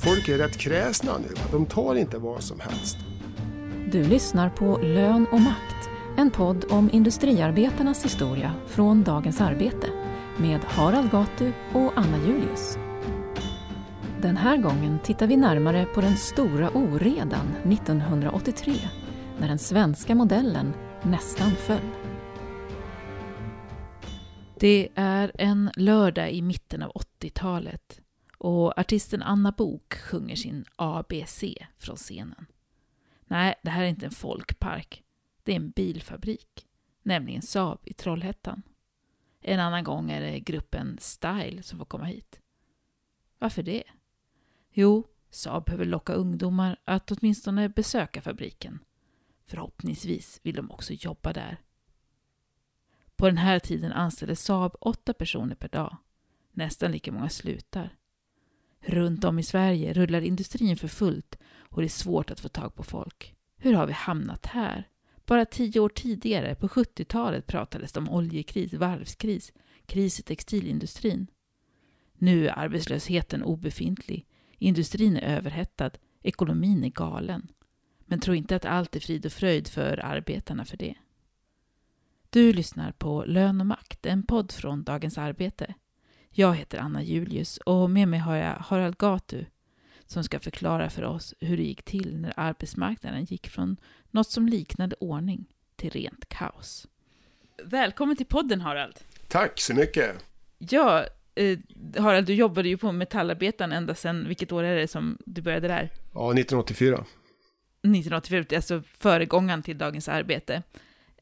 folk är rätt kräsna nu. De tar inte vad som helst. Du lyssnar på Lön och makt, en podd om industriarbetarnas historia från Dagens Arbete med Harald Gatu och Anna Julius. Den här gången tittar vi närmare på den stora oredan 1983 när den svenska modellen nästan föll. Det är en lördag i mitten av 80-talet och artisten Anna Bok sjunger sin ABC från scenen. Nej, det här är inte en folkpark. Det är en bilfabrik, nämligen Saab i Trollhättan. En annan gång är det gruppen Style som får komma hit. Varför det? Jo, Saab behöver locka ungdomar att åtminstone besöka fabriken. Förhoppningsvis vill de också jobba där. På den här tiden anställer Saab åtta personer per dag. Nästan lika många slutar. Runt om i Sverige rullar industrin för fullt och det är svårt att få tag på folk. Hur har vi hamnat här? Bara tio år tidigare, på 70-talet, pratades det om oljekris, varvskris, kris i textilindustrin. Nu är arbetslösheten obefintlig, industrin är överhettad, ekonomin är galen. Men tro inte att allt är frid och fröjd för arbetarna för det. Du lyssnar på Lön och makt, en podd från Dagens Arbete. Jag heter Anna Julius och med mig har jag Harald Gatu som ska förklara för oss hur det gick till när arbetsmarknaden gick från något som liknade ordning till rent kaos. Välkommen till podden Harald! Tack så mycket! Ja, eh, Harald, du jobbade ju på Metallarbetaren ända sedan, vilket år är det som du började där? Ja, 1984. 1984, alltså föregångaren till Dagens Arbete.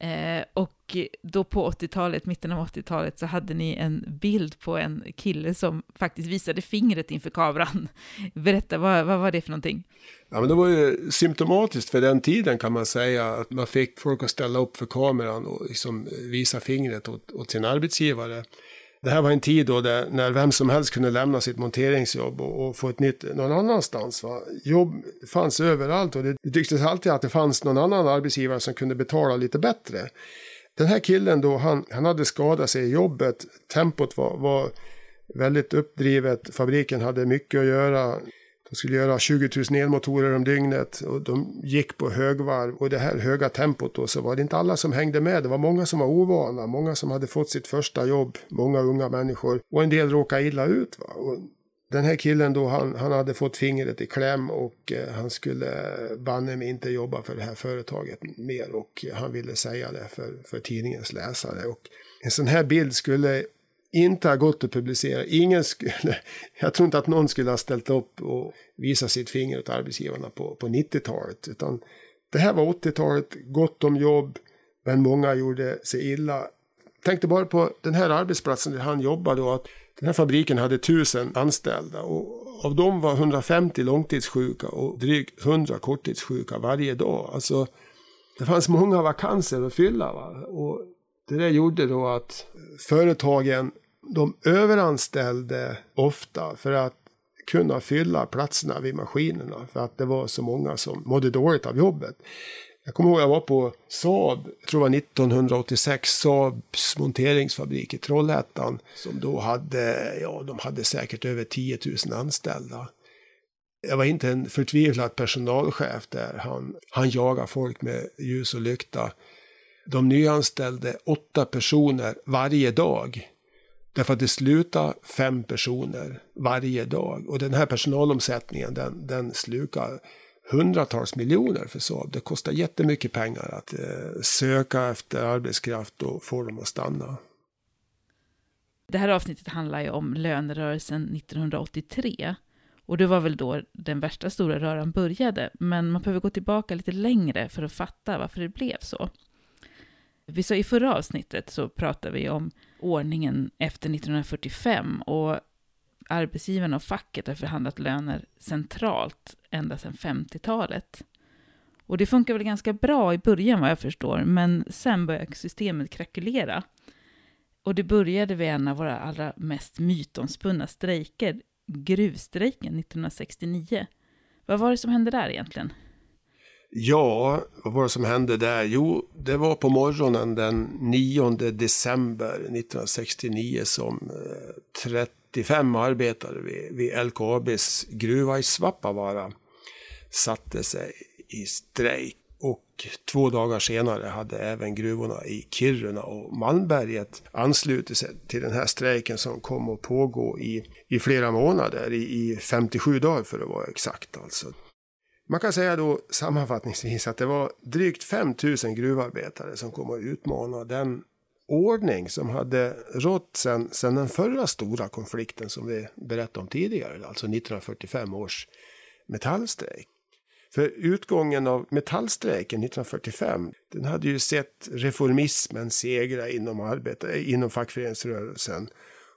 Eh, och då på 80-talet, mitten av 80-talet, så hade ni en bild på en kille som faktiskt visade fingret inför kameran. Berätta, vad, vad var det för någonting? Ja, men det var ju symptomatiskt för den tiden kan man säga, att man fick folk att ställa upp för kameran och liksom visa fingret åt, åt sin arbetsgivare. Det här var en tid då där, när vem som helst kunde lämna sitt monteringsjobb och, och få ett nytt någon annanstans. Va? Jobb fanns överallt och det, det tycktes alltid att det fanns någon annan arbetsgivare som kunde betala lite bättre. Den här killen då, han, han hade skadat sig i jobbet. Tempot var, var väldigt uppdrivet. Fabriken hade mycket att göra. De skulle göra 20 000 elmotorer om dygnet och de gick på högvarv. Och det här höga tempot då så var det inte alla som hängde med. Det var många som var ovana, många som hade fått sitt första jobb, många unga människor. Och en del råkade illa ut. Va? Och den här killen då, han, han hade fått fingret i kläm och eh, han skulle eh, banne mig inte jobba för det här företaget mer. Och eh, han ville säga det för, för tidningens läsare. Och en sån här bild skulle inte har gått att publicera. Ingen skulle, jag tror inte att någon skulle ha ställt upp och visat sitt finger åt arbetsgivarna på, på 90-talet. Utan det här var 80-talet, gott om jobb, men många gjorde sig illa. Tänkte bara på den här arbetsplatsen där han jobbade och att den här fabriken hade tusen anställda. Och av dem var 150 långtidssjuka och drygt 100 korttidssjuka varje dag. Alltså, det fanns många vakanser att fylla. Va? Och det där gjorde då att företagen de överanställde ofta för att kunna fylla platserna vid maskinerna för att det var så många som mådde dåligt av jobbet. Jag kommer ihåg jag var på Saab, jag tror det var 1986, Saabs monteringsfabrik i Trollhättan. Som då hade, ja de hade säkert över 10 000 anställda. Jag var inte en förtvivlad personalchef där. Han, han jagade folk med ljus och lykta. De nyanställde åtta personer varje dag. Därför att det slutade fem personer varje dag. Och den här personalomsättningen den, den slukar hundratals miljoner för Saab. Det kostar jättemycket pengar att eh, söka efter arbetskraft och få dem att stanna. Det här avsnittet handlar ju om lönerörelsen 1983. Och det var väl då den värsta stora röran började. Men man behöver gå tillbaka lite längre för att fatta varför det blev så. Vi sa i förra avsnittet så pratade vi om ordningen efter 1945 och arbetsgivarna och facket har förhandlat löner centralt ända sedan 50-talet. Och det funkar väl ganska bra i början vad jag förstår, men sen började systemet krackelera. Och det började vid en av våra allra mest mytomspunna strejker, gruvstrejken 1969. Vad var det som hände där egentligen? Ja, vad var det som hände där? Jo, det var på morgonen den 9 december 1969 som eh, 35 arbetare vid, vid LKABs gruva i Svappavaara satte sig i strejk. Och två dagar senare hade även gruvorna i Kiruna och Malmberget anslutit sig till den här strejken som kom att pågå i, i flera månader, i, i 57 dagar för att vara exakt alltså. Man kan säga då sammanfattningsvis att det var drygt 5 000 gruvarbetare som kom att utmana den ordning som hade rått sedan, sedan den förra stora konflikten som vi berättade om tidigare, alltså 1945 års metallstrejk. För utgången av metallstrejken 1945, den hade ju sett reformismen segra inom, arbete, inom fackföreningsrörelsen.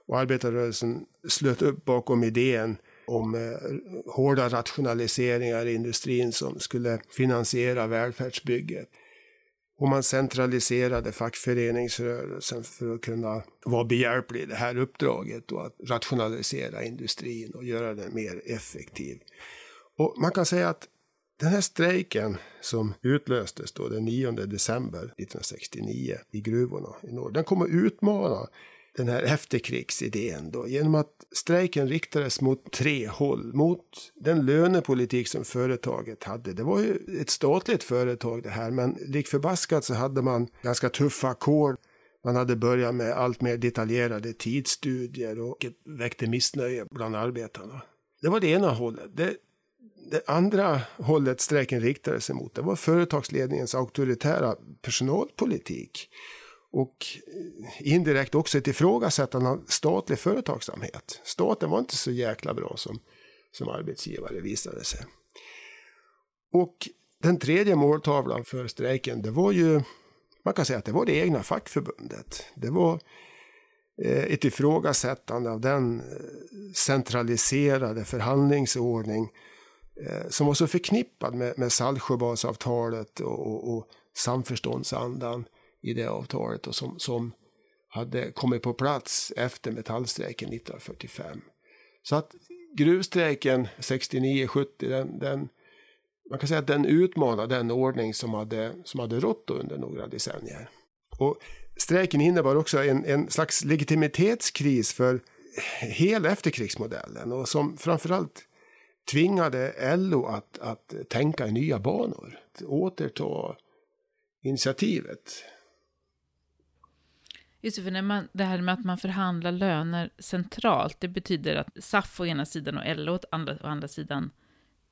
Och arbetarrörelsen slöt upp bakom idén om eh, hårda rationaliseringar i industrin som skulle finansiera välfärdsbygget. Och man centraliserade fackföreningsrörelsen för att kunna vara behjälplig i det här uppdraget och att rationalisera industrin och göra den mer effektiv. Och man kan säga att den här strejken som utlöstes då den 9 december 1969 i gruvorna i norr, den kommer utmana den här efterkrigsidén då, genom att strejken riktades mot tre håll. Mot den lönepolitik som företaget hade. Det var ju ett statligt företag det här, men lik förbaskat så hade man ganska tuffa ackord. Man hade börjat med allt mer detaljerade tidsstudier och väckte missnöje bland arbetarna. Det var det ena hållet. Det, det andra hållet strejken riktade sig mot det var företagsledningens auktoritära personalpolitik och eh, indirekt också ett ifrågasättande av statlig företagsamhet. Staten var inte så jäkla bra som, som arbetsgivare visade sig. Och den tredje måltavlan för strejken, det var ju, man kan säga att det var det egna fackförbundet. Det var eh, ett ifrågasättande av den eh, centraliserade förhandlingsordning som var så förknippad med, med Saltsjöbadsavtalet och, och, och samförståndsandan i det avtalet och som, som hade kommit på plats efter metallstrejken 1945. Så att gruvstrejken 69-70, den, den, man kan säga att den utmanade den ordning som hade, som hade rått under några decennier. Och strejken innebar också en, en slags legitimitetskris för hela efterkrigsmodellen och som framförallt tvingade LO att, att tänka i nya banor, att återta initiativet. Just det, för när man, det här med att man förhandlar löner centralt, det betyder att SAF å ena sidan och LO å andra, å andra sidan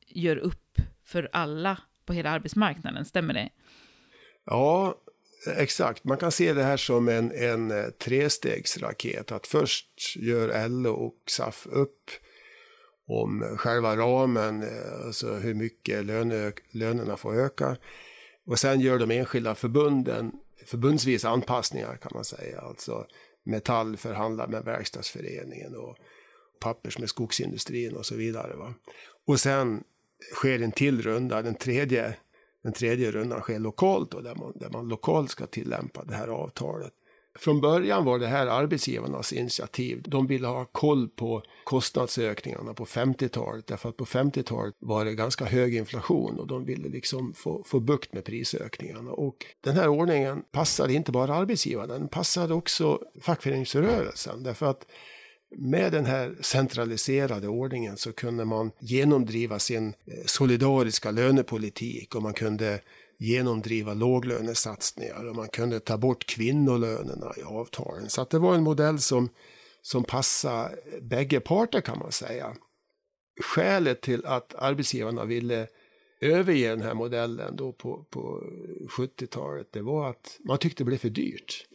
gör upp för alla på hela arbetsmarknaden, stämmer det? Ja, exakt. Man kan se det här som en, en eh, trestegsraket. Att först gör LO och SAF upp om själva ramen, eh, alltså hur mycket löne, lönerna får öka. Och sen gör de enskilda förbunden förbundsvisa anpassningar kan man säga. Alltså Metall förhandlar med Verkstadsföreningen och Pappers med skogsindustrin och så vidare. Va? Och sen sker en till runda, den tredje, den tredje rundan sker lokalt då, där man, där man lokalt ska tillämpa det här avtalet. Från början var det här arbetsgivarnas initiativ. De ville ha koll på kostnadsökningarna på 50-talet. Därför att på 50-talet var det ganska hög inflation och de ville liksom få, få bukt med prisökningarna. Och den här ordningen passade inte bara arbetsgivarna, den passade också fackföreningsrörelsen. Därför att med den här centraliserade ordningen så kunde man genomdriva sin eh, solidariska lönepolitik och man kunde genomdriva låglönesatsningar och man kunde ta bort kvinnolönerna i avtalen. Så att det var en modell som, som passade bägge parter kan man säga. Skälet till att arbetsgivarna ville överge den här modellen då på, på 70-talet, det var att man tyckte det blev för dyrt.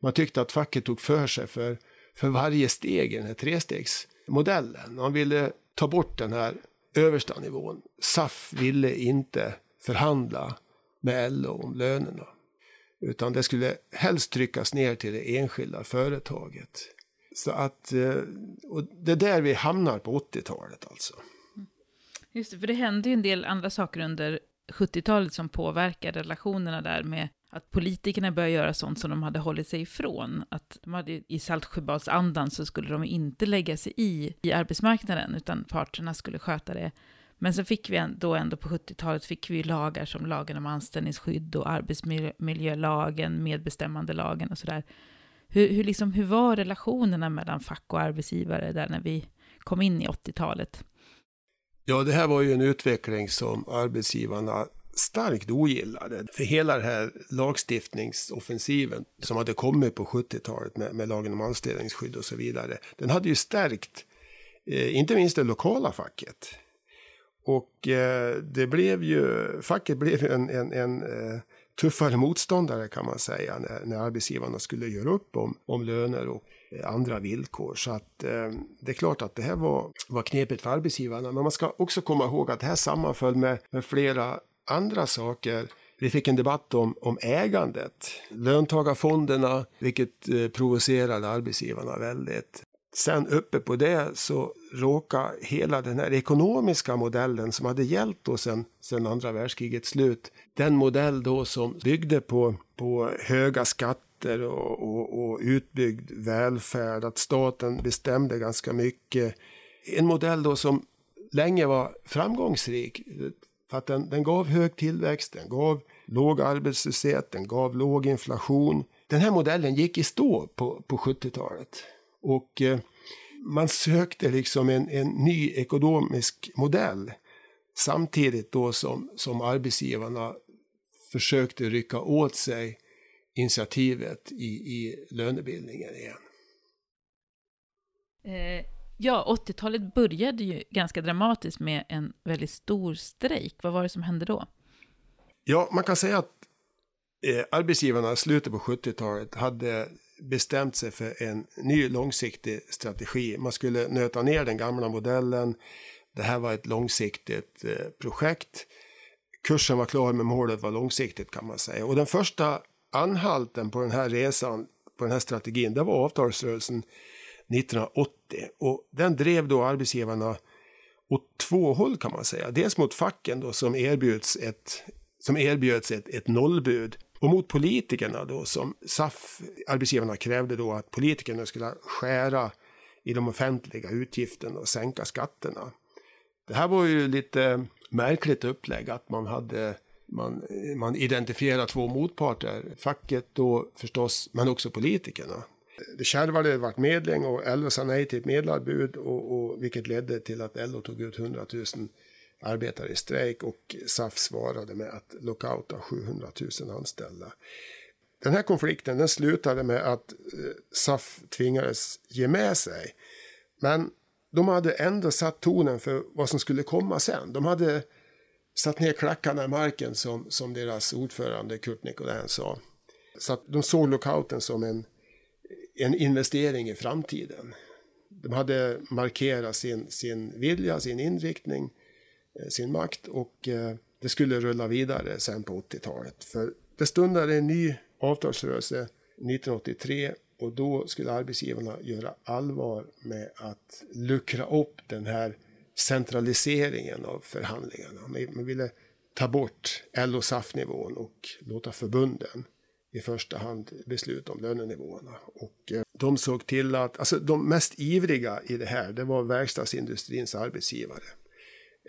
Man tyckte att facket tog för sig för, för varje steg i den här trestegsmodellen. Man ville ta bort den här översta nivån. SAF ville inte förhandla med LO om lönerna. Utan det skulle helst tryckas ner till det enskilda företaget. Så att, eh, och det är där vi hamnar på 80-talet alltså. Mm. Just det, för det hände ju en del andra saker under 70-talet som påverkar relationerna där med att politikerna började göra sånt som de hade hållit sig ifrån. Att de hade, I Saltsjöbadsandan så skulle de inte lägga sig i, i arbetsmarknaden, utan parterna skulle sköta det men så fick vi då ändå på 70-talet fick vi lagar som lagen om anställningsskydd och arbetsmiljölagen, medbestämmandelagen och sådär. Hur, hur, liksom, hur var relationerna mellan fack och arbetsgivare där när vi kom in i 80-talet? Ja, det här var ju en utveckling som arbetsgivarna starkt ogillade. För hela den här lagstiftningsoffensiven som hade kommit på 70-talet med, med lagen om anställningsskydd och så vidare. Den hade ju stärkt, eh, inte minst det lokala facket. Och eh, det blev ju, facket blev en, en, en eh, tuffare motståndare kan man säga när, när arbetsgivarna skulle göra upp om, om löner och eh, andra villkor. Så att eh, det är klart att det här var, var knepigt för arbetsgivarna. Men man ska också komma ihåg att det här sammanföll med, med flera andra saker. Vi fick en debatt om, om ägandet. Löntagarfonderna, vilket eh, provocerade arbetsgivarna väldigt. Sen uppe på det så råkade hela den här ekonomiska modellen som hade gällt då sen, sen andra världskrigets slut. Den modell då som byggde på, på höga skatter och, och, och utbyggd välfärd, att staten bestämde ganska mycket. En modell då som länge var framgångsrik. För att den, den gav hög tillväxt, den gav låg arbetslöshet, den gav låg inflation. Den här modellen gick i stå på, på 70-talet. Och eh, man sökte liksom en, en ny ekonomisk modell. Samtidigt då som, som arbetsgivarna försökte rycka åt sig initiativet i, i lönebildningen igen. Eh, ja, 80-talet började ju ganska dramatiskt med en väldigt stor strejk. Vad var det som hände då? Ja, man kan säga att eh, arbetsgivarna i slutet på 70-talet hade bestämt sig för en ny långsiktig strategi. Man skulle nöta ner den gamla modellen. Det här var ett långsiktigt eh, projekt. Kursen var klar men målet var långsiktigt kan man säga. Och den första anhalten på den här resan, på den här strategin, det var avtalsrörelsen 1980. Och den drev då arbetsgivarna åt två håll kan man säga. Dels mot facken då som erbjuds ett, som erbjöds ett, ett nollbud och mot politikerna då som SAF, arbetsgivarna krävde då att politikerna skulle skära i de offentliga utgifterna och sänka skatterna. Det här var ju lite märkligt upplägg att man hade man, man identifierar två motparter, facket då förstås, men också politikerna. Det kärvade, det vart medling och LO sa nej till ett medlarbud och, och, vilket ledde till att LO tog ut 100 000 arbetare i strejk och SAF svarade med att lockouta 700 000 anställda. Den här konflikten den slutade med att eh, SAF tvingades ge med sig. Men de hade ändå satt tonen för vad som skulle komma sen. De hade satt ner klackarna i marken som, som deras ordförande Kurt Nicolin sa. Så att de såg lockouten som en, en investering i framtiden. De hade markerat sin, sin vilja, sin inriktning Eh, sin makt och eh, det skulle rulla vidare sen på 80-talet. För det stundade en ny avtalsrörelse 1983 och då skulle arbetsgivarna göra allvar med att luckra upp den här centraliseringen av förhandlingarna. Man ville ta bort LO-SAF-nivån och låta förbunden i första hand besluta om lönenivåerna. Och eh, de såg till att, alltså de mest ivriga i det här, det var verkstadsindustrins arbetsgivare.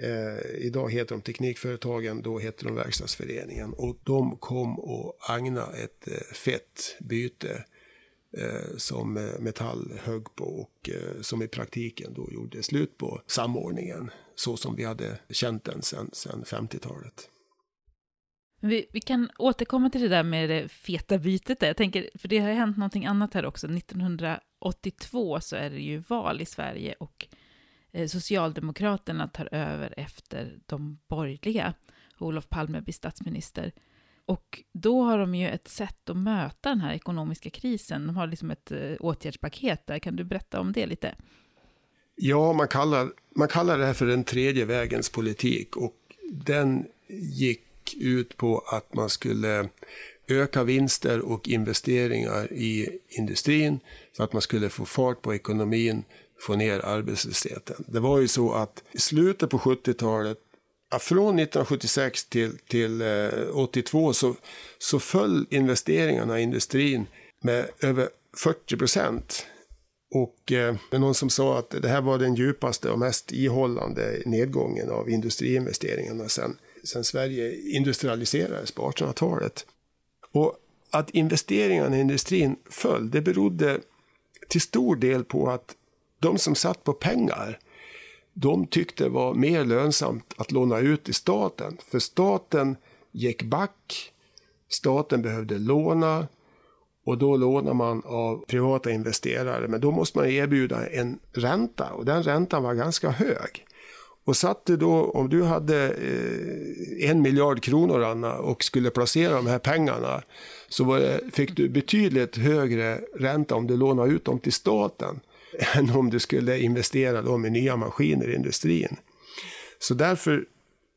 Eh, idag heter de Teknikföretagen, då heter de Verkstadsföreningen. Och de kom och agna ett eh, fett byte eh, som eh, Metall högg på och eh, som i praktiken då gjorde slut på samordningen så som vi hade känt den sedan 50-talet. Vi, vi, kan återkomma till det där med det feta bytet där. Jag tänker, för det har hänt någonting annat här också. 1982 så är det ju val i Sverige och Eh, Socialdemokraterna tar över efter de borgerliga. Olof Palme blir statsminister. Och då har de ju ett sätt att möta den här ekonomiska krisen. De har liksom ett eh, åtgärdspaket där. Kan du berätta om det lite? Ja, man kallar, man kallar det här för den tredje vägens politik. Och den gick ut på att man skulle öka vinster och investeringar i industrin så att man skulle få fart på ekonomin få ner arbetslösheten. Det var ju så att i slutet på 70-talet, från 1976 till, till eh, 82 så, så föll investeringarna i industrin med över 40 procent. Och eh, det någon som sa att det här var den djupaste och mest ihållande nedgången av industriinvesteringarna sedan, sen Sverige industrialiserades på 1800-talet. Och att investeringarna i industrin föll, det berodde till stor del på att de som satt på pengar, de tyckte det var mer lönsamt att låna ut till staten. För staten gick back, staten behövde låna och då lånar man av privata investerare. Men då måste man erbjuda en ränta och den räntan var ganska hög. Och satt du då, om du hade eh, en miljard kronor Anna och skulle placera de här pengarna så det, fick du betydligt högre ränta om du lånade ut dem till staten än om du skulle investera dem i nya maskiner i industrin. Så därför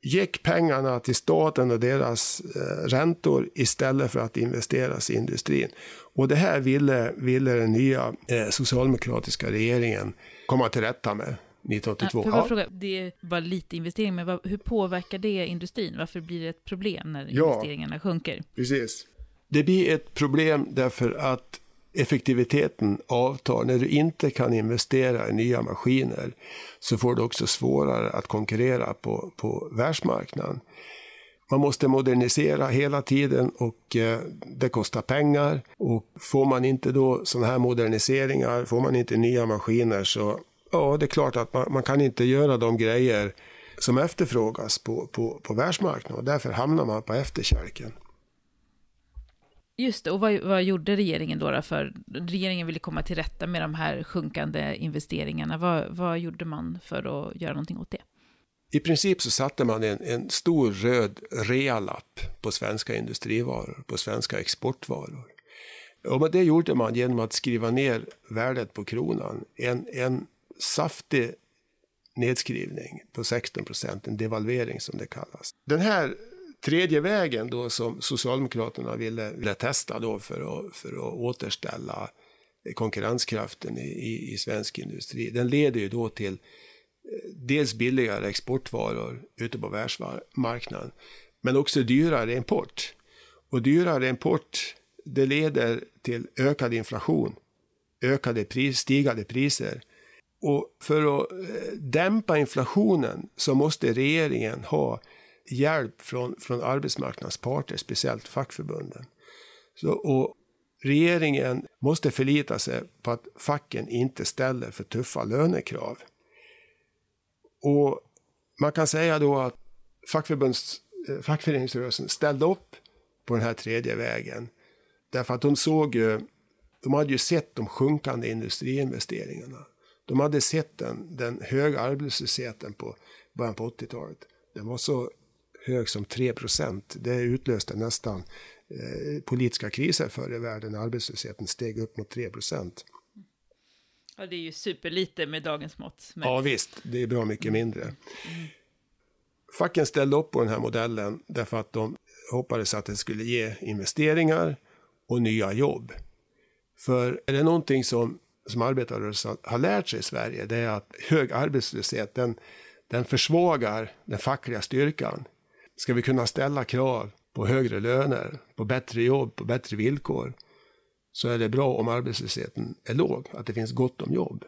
gick pengarna till staten och deras eh, räntor istället för att investeras i industrin. Och det här ville, ville den nya eh, socialdemokratiska regeringen komma till rätta med. 1982. Ja, ja. Fråga, det var lite investering, men vad, hur påverkar det industrin? Varför blir det ett problem när ja, investeringarna sjunker? Precis. Det blir ett problem därför att effektiviteten avtar. När du inte kan investera i nya maskiner så får du också svårare att konkurrera på, på världsmarknaden. Man måste modernisera hela tiden och eh, det kostar pengar. Och får man inte då sådana här moderniseringar, får man inte nya maskiner så ja, det är klart att man, man kan inte göra de grejer som efterfrågas på, på, på världsmarknaden och därför hamnar man på efterkälken. Just det, och vad, vad gjorde regeringen då, då? För regeringen ville komma till rätta med de här sjunkande investeringarna. Vad, vad gjorde man för att göra någonting åt det? I princip så satte man en, en stor röd realapp på svenska industrivaror, på svenska exportvaror. Och det gjorde man genom att skriva ner värdet på kronan. En, en saftig nedskrivning på 16 procent, en devalvering som det kallas. Den här tredje vägen då som Socialdemokraterna ville, ville testa då för att, för att återställa konkurrenskraften i, i, i svensk industri, den leder ju då till eh, dels billigare exportvaror ute på världsmarknaden, men också dyrare import. Och dyrare import, det leder till ökad inflation, ökade pris, stigande priser och för att eh, dämpa inflationen så måste regeringen ha hjälp från, från arbetsmarknadens parter, speciellt fackförbunden. Så, och regeringen måste förlita sig på att facken inte ställer för tuffa lönekrav. Och man kan säga då att fackförbunds, eh, fackföreningsrörelsen ställde upp på den här tredje vägen. Därför att de såg ju, de hade ju sett de sjunkande industriinvesteringarna. De hade sett den, den höga arbetslösheten på början på 80-talet. Den var så hög som 3 procent. Det utlöste nästan eh, politiska kriser förr i världen arbetslösheten steg upp mot 3 procent. Ja, det är ju superlite med dagens mått. Men... Ja, visst. Det är bra mycket mindre. Mm. Facken ställde upp på den här modellen därför att de hoppades att det skulle ge investeringar och nya jobb. För är det någonting som som arbetarrörelsen har lärt sig i Sverige, det är att hög arbetslöshet, den, den försvagar den fackliga styrkan. Ska vi kunna ställa krav på högre löner, på bättre jobb, på bättre villkor, så är det bra om arbetslösheten är låg, att det finns gott om jobb.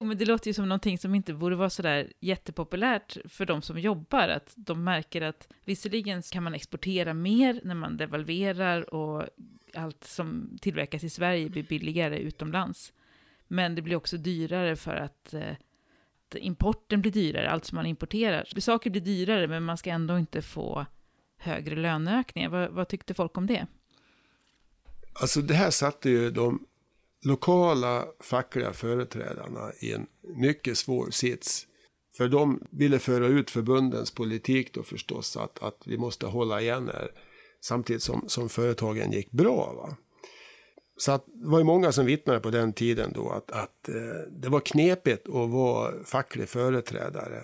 Men det låter ju som någonting som inte borde vara sådär jättepopulärt för de som jobbar, att de märker att visserligen kan man exportera mer när man devalverar och allt som tillverkas i Sverige blir billigare utomlands. Men det blir också dyrare för att, eh, att importen blir dyrare, allt som man importerar. Saker blir dyrare, men man ska ändå inte få högre löneökningar. Vad, vad tyckte folk om det? Alltså det här satte ju de lokala fackliga företrädarna i en mycket svår sits. För de ville föra ut förbundens politik då förstås, att, att vi måste hålla igen här samtidigt som, som företagen gick bra. Va? Så att, det var ju många som vittnade på den tiden då att, att eh, det var knepigt att vara facklig företrädare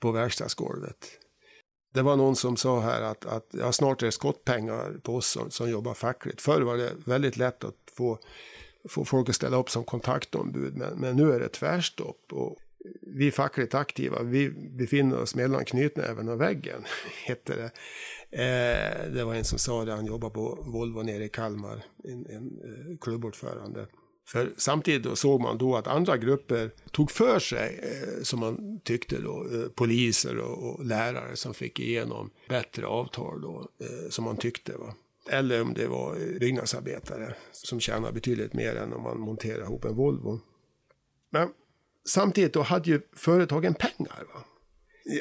på verkstadsgolvet. Det var någon som sa här att, att ja, snart är det skottpengar på oss som, som jobbar fackligt. Förr var det väldigt lätt att få, få folk att ställa upp som kontaktombud, men, men nu är det tvärstopp. Och vi fackligt aktiva, vi befinner oss mellan knytnäven och väggen, hette det. Eh, det var en som sa det, han jobbar på Volvo nere i Kalmar, en, en eh, klubbordförande. För samtidigt då såg man då att andra grupper tog för sig, eh, som man tyckte då, eh, poliser och, och, lärare som fick igenom bättre avtal då, eh, som man tyckte. Va? Eller om det var eh, byggnadsarbetare som tjänar betydligt mer än om man monterar ihop en Volvo. Men samtidigt då hade ju företagen pengar. Va?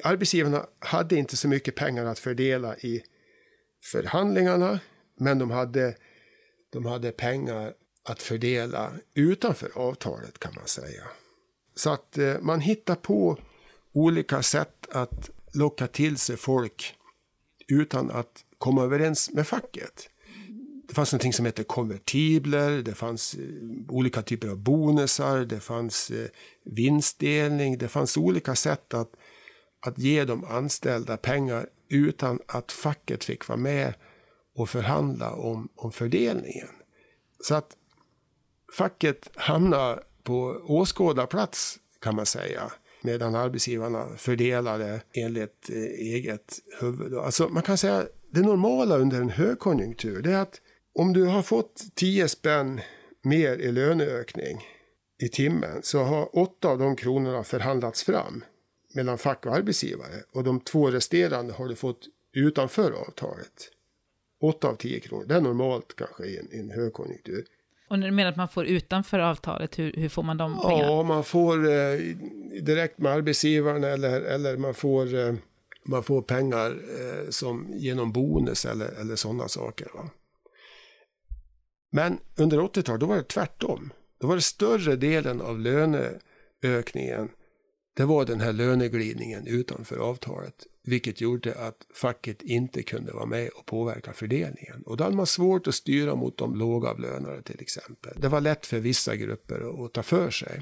Arbetsgivarna hade inte så mycket pengar att fördela i förhandlingarna, men de hade, de hade pengar att fördela utanför avtalet kan man säga. Så att eh, man hittar på olika sätt att locka till sig folk utan att komma överens med facket. Det fanns någonting som hette konvertibler, det fanns eh, olika typer av bonusar, det fanns eh, vinstdelning, det fanns olika sätt att, att ge de anställda pengar utan att facket fick vara med och förhandla om, om fördelningen. Så att facket hamnade på åskådarplats kan man säga. Medan arbetsgivarna fördelade enligt eh, eget huvud. Alltså man kan säga det normala under en högkonjunktur det är att om du har fått 10 spänn mer i löneökning i timmen så har åtta av de kronorna förhandlats fram mellan fack och arbetsgivare och de två resterande har du fått utanför avtalet. Åtta av tio kronor, det är normalt kanske i en, i en högkonjunktur. Och när du menar att man får utanför avtalet, hur, hur får man de pengarna? Ja, man får eh, direkt med arbetsgivaren eller, eller man, får, eh, man får pengar eh, som genom bonus eller, eller sådana saker. Va? Men under 80-talet, då var det tvärtom. Då var det större delen av löneökningen, det var den här löneglidningen utanför avtalet. Vilket gjorde att facket inte kunde vara med och påverka fördelningen. Och då hade man svårt att styra mot de lågavlönade till exempel. Det var lätt för vissa grupper att ta för sig.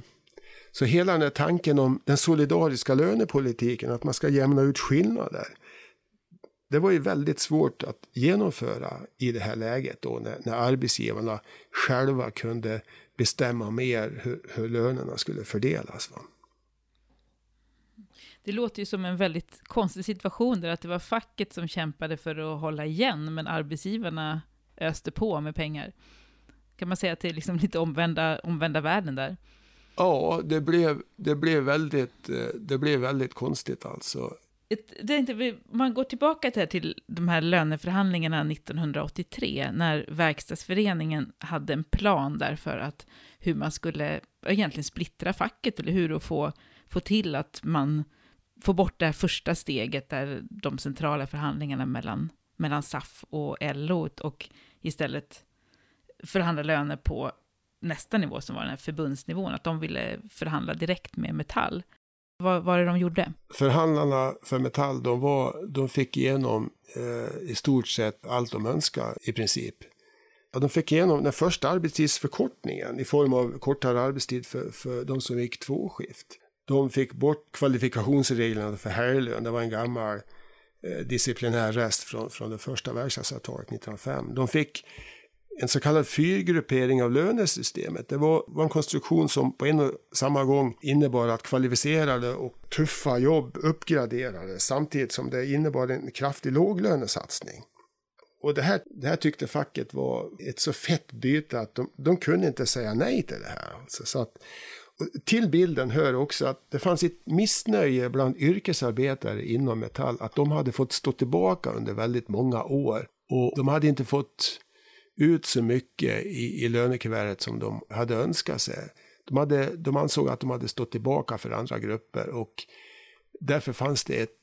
Så hela den här tanken om den solidariska lönepolitiken, att man ska jämna ut skillnader. Det var ju väldigt svårt att genomföra i det här läget då när, när arbetsgivarna själva kunde bestämma mer hur, hur lönerna skulle fördelas. Va? Det låter ju som en väldigt konstig situation där att det var facket som kämpade för att hålla igen, men arbetsgivarna öste på med pengar. Kan man säga att det är liksom lite omvända, omvända världen där? Ja, det blev, det, blev väldigt, eh, det blev väldigt konstigt alltså. Det man går tillbaka till de här löneförhandlingarna 1983, när Verkstadsföreningen hade en plan där för att hur man skulle egentligen splittra facket, eller hur att få, få till att man får bort det här första steget, där de centrala förhandlingarna mellan, mellan SAF och LO, och istället förhandla löner på nästa nivå, som var den här förbundsnivån, att de ville förhandla direkt med Metall. Vad var det de gjorde? Förhandlarna för Metall, de, var, de fick igenom eh, i stort sett allt de önskade i princip. Ja, de fick igenom den första arbetstidsförkortningen i form av kortare arbetstid för, för de som gick tvåskift. De fick bort kvalifikationsreglerna för herrlön. Det var en gammal eh, disciplinär rest från, från det första verkstadsavtalet 1905. De fick en så kallad fyrgruppering av lönesystemet. Det var, var, en konstruktion som på en och samma gång innebar att kvalificerade och tuffa jobb uppgraderades samtidigt som det innebar en kraftig låglönesatsning. Och det här, det här tyckte facket var ett så fett byte att de, de kunde inte säga nej till det här. Alltså, så att, till bilden hör också att det fanns ett missnöje bland yrkesarbetare inom Metall att de hade fått stå tillbaka under väldigt många år. Och de hade inte fått ut så mycket i, i lönekuvertet som de hade önskat sig. De, hade, de ansåg att de hade stått tillbaka för andra grupper och därför fanns det ett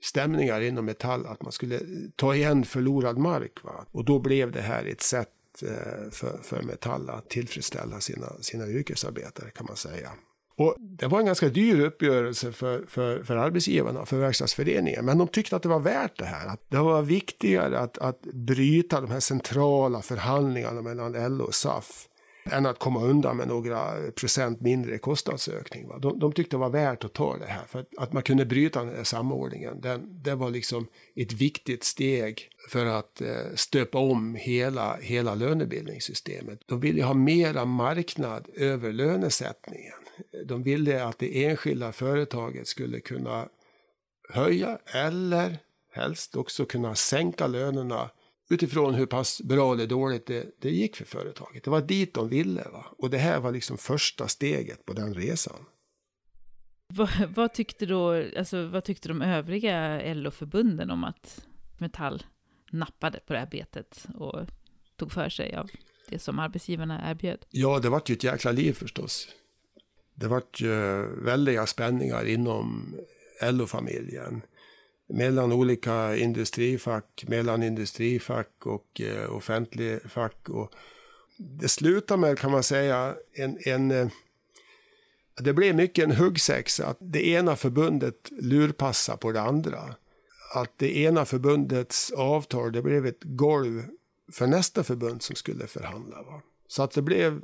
stämningar inom Metall att man skulle ta igen förlorad mark. Va? Och då blev det här ett sätt eh, för, för Metall att tillfredsställa sina, sina yrkesarbetare kan man säga. Och det var en ganska dyr uppgörelse för, för, för arbetsgivarna, för Verkstadsföreningen. Men de tyckte att det var värt det här. Att det var viktigare att, att bryta de här centrala förhandlingarna mellan LO och SAF än att komma undan med några procent mindre kostnadsökning. Va? De, de tyckte det var värt att ta det här, för att, att man kunde bryta den här samordningen. Den, det var liksom ett viktigt steg för att eh, stöpa om hela, hela lönebildningssystemet. De ville ha mera marknad över lönesättningen. De ville att det enskilda företaget skulle kunna höja eller helst också kunna sänka lönerna utifrån hur pass bra eller dåligt det, det gick för företaget. Det var dit de ville. Va? Och det här var liksom första steget på den resan. Vad, vad tyckte då, alltså, vad tyckte de övriga LO-förbunden om att Metall nappade på det här betet och tog för sig av det som arbetsgivarna erbjöd. Ja, det vart ju ett jäkla liv förstås. Det vart ju väldiga spänningar inom LO-familjen. Mellan olika industrifack, mellan industrifack och eh, offentlig fack. Och det slutade med, kan man säga, en, en eh, det blev mycket en huggsexa. Att det ena förbundet lurpassar på det andra. Att det ena förbundets avtal, det blev ett golv för nästa förbund som skulle förhandla. Va? Så att det blev,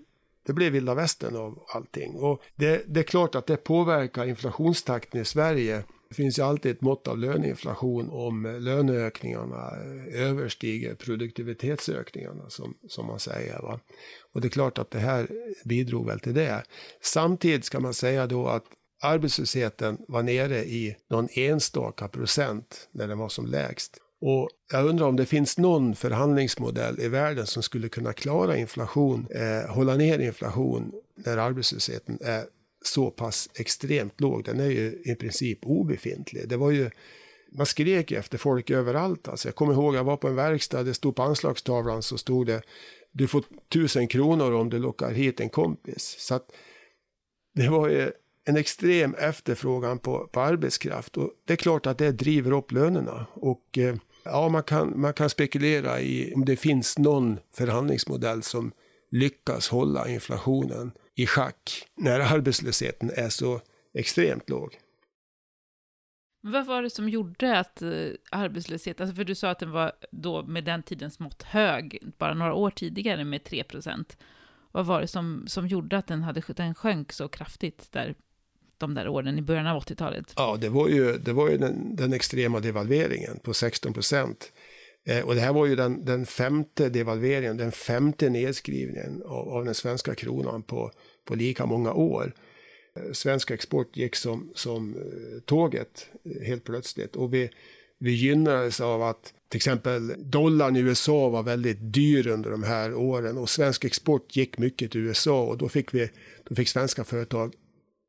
det blev vilda västern av allting. Och det, det är klart att det påverkar inflationstakten i Sverige. Det finns ju alltid ett mått av löneinflation om löneökningarna överstiger produktivitetsökningarna som, som man säger. Va? Och det är klart att det här bidrog väl till det. Samtidigt ska man säga då att arbetslösheten var nere i någon enstaka procent när den var som lägst. Och jag undrar om det finns någon förhandlingsmodell i världen som skulle kunna klara inflation, eh, hålla ner inflation när arbetslösheten är så pass extremt låg. Den är ju i princip obefintlig. Det var ju, man skrek efter folk överallt. Alltså jag kommer ihåg, jag var på en verkstad, det stod på anslagstavlan så stod det du får tusen kronor om du lockar hit en kompis. Så att det var ju en extrem efterfrågan på, på arbetskraft och det är klart att det driver upp lönerna. Och eh, ja, man kan, man kan spekulera i om det finns någon förhandlingsmodell som lyckas hålla inflationen i schack när arbetslösheten är så extremt låg. Vad var det som gjorde att eh, arbetslösheten, alltså för du sa att den var då med den tidens mått hög, bara några år tidigare med 3 procent. Vad var det som, som gjorde att den, hade, den sjönk så kraftigt där, de där åren i början av 80-talet? Ja, det var ju, det var ju den, den extrema devalveringen på 16 procent. Eh, och det här var ju den, den femte devalveringen, den femte nedskrivningen av, av den svenska kronan på, på lika många år. Eh, svensk export gick som, som eh, tåget eh, helt plötsligt. Och vi, vi gynnades av att till exempel dollarn i USA var väldigt dyr under de här åren och svensk export gick mycket till USA och då fick, vi, då fick svenska företag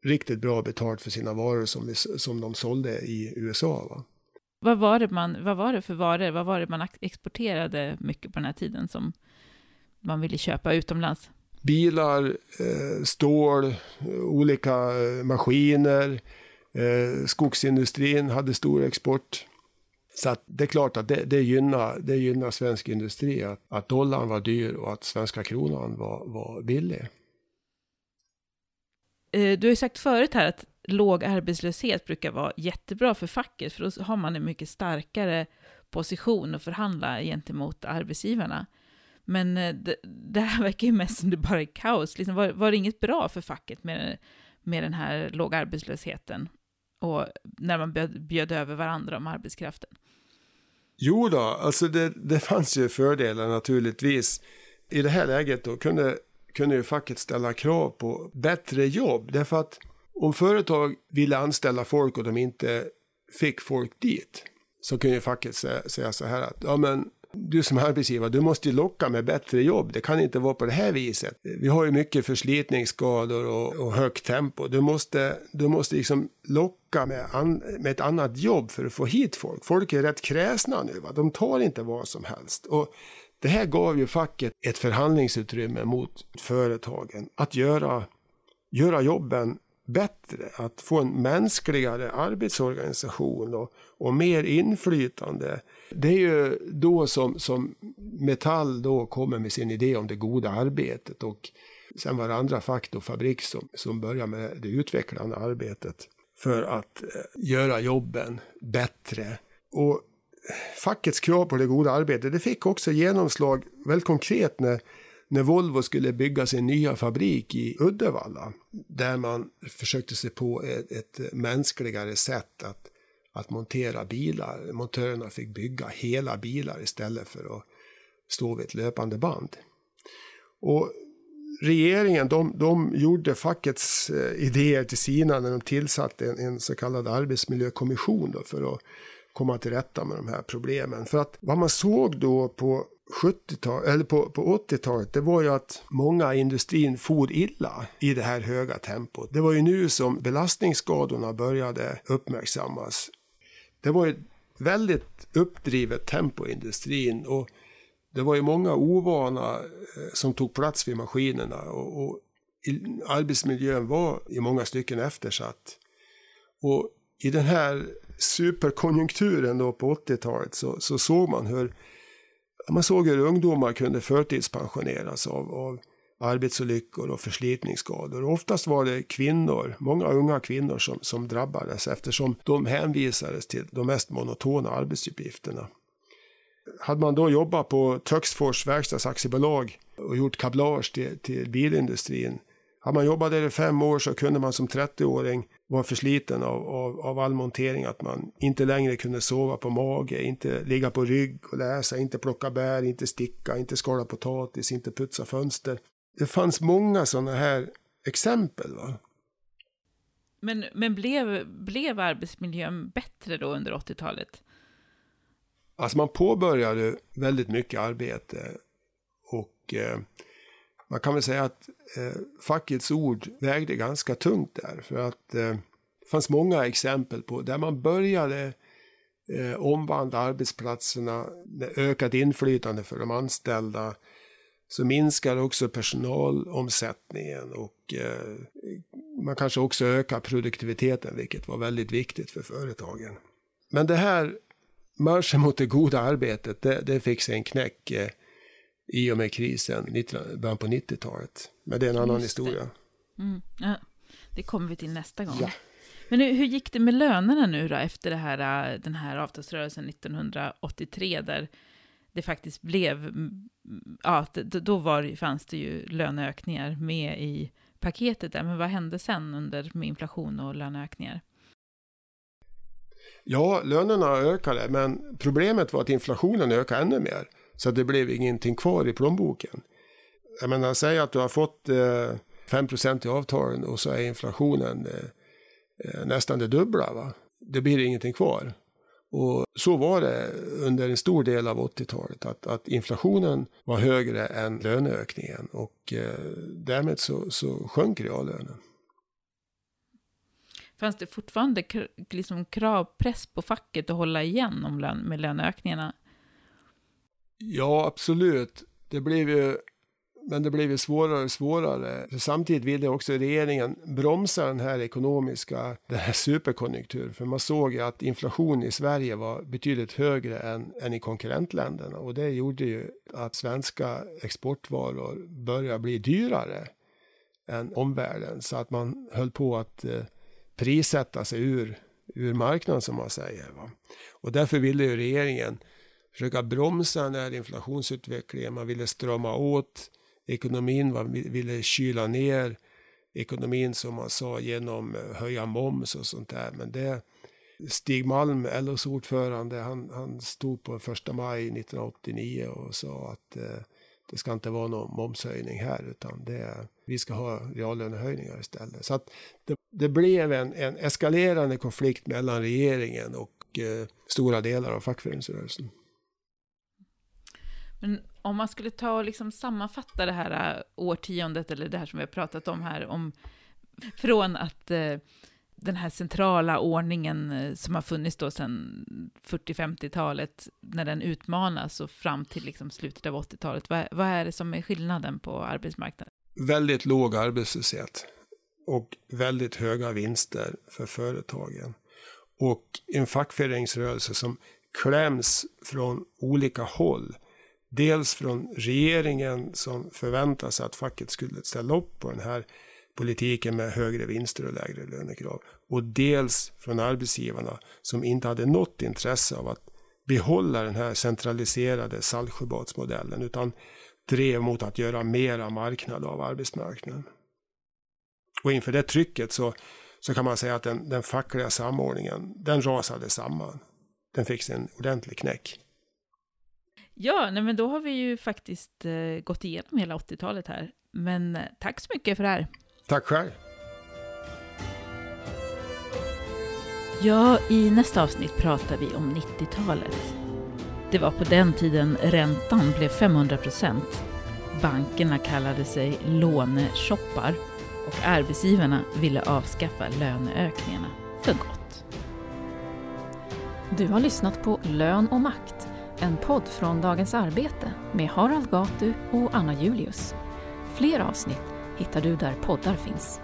riktigt bra betalt för sina varor som, som de sålde i USA. Va? Vad, var det man, vad var det för varor? Vad var det man exporterade mycket på den här tiden som man ville köpa utomlands? bilar, eh, stål, olika eh, maskiner. Eh, skogsindustrin hade stor export. Så det är klart att det, det, gynnar, det gynnar svensk industri att, att dollarn var dyr och att svenska kronan var, var billig. Eh, du har ju sagt förut här att låg arbetslöshet brukar vara jättebra för facket, för då har man en mycket starkare position att förhandla gentemot arbetsgivarna. Men eh, det, det här verkar ju mest som det bara är kaos. Liksom var, var det inget bra för facket med, med den här låga arbetslösheten? Och när man bjöd, bjöd över varandra om arbetskraften? Jo då, alltså det, det fanns ju fördelar naturligtvis. I det här läget då kunde, kunde ju facket ställa krav på bättre jobb. Därför att om företag ville anställa folk och de inte fick folk dit så kunde ju facket säga, säga så här att ja men du som arbetsgivare, du måste ju locka med bättre jobb. Det kan inte vara på det här viset. Vi har ju mycket förslitningsskador och, och högt tempo. Du måste, du måste liksom locka med, an, med ett annat jobb för att få hit folk. Folk är rätt kräsna nu. Va? De tar inte vad som helst. Och det här gav ju facket ett förhandlingsutrymme mot företagen att göra, göra jobben bättre, att få en mänskligare arbetsorganisation och, och mer inflytande. Det är ju då som, som Metall då kommer med sin idé om det goda arbetet och sen var det andra fack och fabrik som, som börjar med det utvecklande arbetet för att eh, göra jobben bättre. Och fackets krav på det goda arbetet, det fick också genomslag väldigt konkret när när Volvo skulle bygga sin nya fabrik i Uddevalla, där man försökte sig på ett, ett mänskligare sätt att, att montera bilar. Montörerna fick bygga hela bilar istället för att stå vid ett löpande band. Och regeringen de, de gjorde fackets eh, idéer till sina när de tillsatte en, en så kallad arbetsmiljökommission för att komma till rätta med de här problemen. För att vad man såg då på 70-talet, eller på, på 80-talet, det var ju att många i industrin for illa i det här höga tempot. Det var ju nu som belastningsskadorna började uppmärksammas. Det var ju väldigt uppdrivet tempo i industrin. Och det var ju många ovana eh, som tog plats vid maskinerna. Och, och arbetsmiljön var i många stycken eftersatt. Och i den här superkonjunkturen då på 80-talet så, så såg man hur man såg hur ungdomar kunde förtidspensioneras av, av arbetsolyckor och förslitningsskador. Och oftast var det kvinnor, många unga kvinnor som, som drabbades eftersom de hänvisades till de mest monotona arbetsuppgifterna. Hade man då jobbat på Töcksfors verkstadsaktiebolag och gjort kablage till, till bilindustrin hade man jobbat där i fem år så kunde man som 30-åring vara försliten av, av, av all montering. Att man inte längre kunde sova på mage, inte ligga på rygg och läsa, inte plocka bär, inte sticka, inte skala potatis, inte putsa fönster. Det fanns många sådana här exempel. Va? Men, men blev, blev arbetsmiljön bättre då under 80-talet? Alltså man påbörjade väldigt mycket arbete och eh, man kan väl säga att eh, fackets ord vägde ganska tungt där. För att eh, det fanns många exempel på där man började eh, omvandla arbetsplatserna med ökat inflytande för de anställda. Så minskar också personalomsättningen och eh, man kanske också ökar produktiviteten, vilket var väldigt viktigt för företagen. Men det här marschen mot det goda arbetet, det, det fick sig en knäck eh, i och med krisen i början på 90-talet. Men det är en annan Just historia. Det. Mm. Ja, det kommer vi till nästa gång. Ja. Men hur, hur, gick det med lönerna nu då efter det här, äh, den här avtalsrörelsen 1983 där det faktiskt blev, ja, då var, fanns det ju löneökningar med i paketet där, men vad hände sen under med inflation och löneökningar? Ja, lönerna ökade, men problemet var att inflationen ökade ännu mer. Så det blev ingenting kvar i plånboken. Jag menar, säg att du har fått eh, 5 i avtalen och så är inflationen eh, eh, nästan det dubbla. Va? Det blir ingenting kvar. Och så var det under en stor del av 80-talet. Att, att inflationen var högre än löneökningen. Och eh, därmed så, så sjönk reallönen. Fanns det fortfarande liksom kravpress på facket att hålla igen om lön, med löneökningarna? Ja, absolut. Det blev ju, men det blev ju svårare och svårare. För samtidigt ville också regeringen bromsa den här ekonomiska, den här superkonjunkturen. För man såg ju att inflationen i Sverige var betydligt högre än, än i konkurrentländerna. Och det gjorde ju att svenska exportvaror började bli dyrare än omvärlden. Så att man höll på att eh, prissätta sig ur, ur marknaden som man säger. Va? Och därför ville ju regeringen försöka bromsa den här inflationsutvecklingen. Man ville strama åt ekonomin, man ville kyla ner ekonomin som man sa genom eh, höja moms och sånt där. Men det, Stig Malm, LOs ordförande, han, han stod på första maj 1989 och sa att eh, det ska inte vara någon momshöjning här utan det, vi ska ha reallönehöjningar istället. Så att det, det blev en, en eskalerande konflikt mellan regeringen och eh, stora delar av fackföreningsrörelsen. Men om man skulle ta och liksom sammanfatta det här äh, årtiondet, eller det här som vi har pratat om här, om, från att eh, den här centrala ordningen äh, som har funnits då sedan 40-50-talet, när den utmanas och fram till liksom slutet av 80-talet, vad, vad är det som är skillnaden på arbetsmarknaden? Väldigt låg arbetslöshet och väldigt höga vinster för företagen. Och en fackföreningsrörelse som kläms från olika håll Dels från regeringen som förväntade sig att facket skulle ställa upp på den här politiken med högre vinster och lägre lönekrav. Och dels från arbetsgivarna som inte hade något intresse av att behålla den här centraliserade Saltsjöbadsmodellen utan drev mot att göra mera marknad av arbetsmarknaden. Och inför det trycket så, så kan man säga att den, den fackliga samordningen, den rasade samman. Den fick sig en ordentlig knäck. Ja, nej, men då har vi ju faktiskt eh, gått igenom hela 80-talet här. Men eh, tack så mycket för det här. Tack själv. Ja, i nästa avsnitt pratar vi om 90-talet. Det var på den tiden räntan blev 500 procent. Bankerna kallade sig låneshoppar och arbetsgivarna ville avskaffa löneökningarna för gott. Du har lyssnat på Lön och makt, en podd från Dagens Arbete med Harald Gatu och Anna Julius. Fler avsnitt hittar du där poddar finns.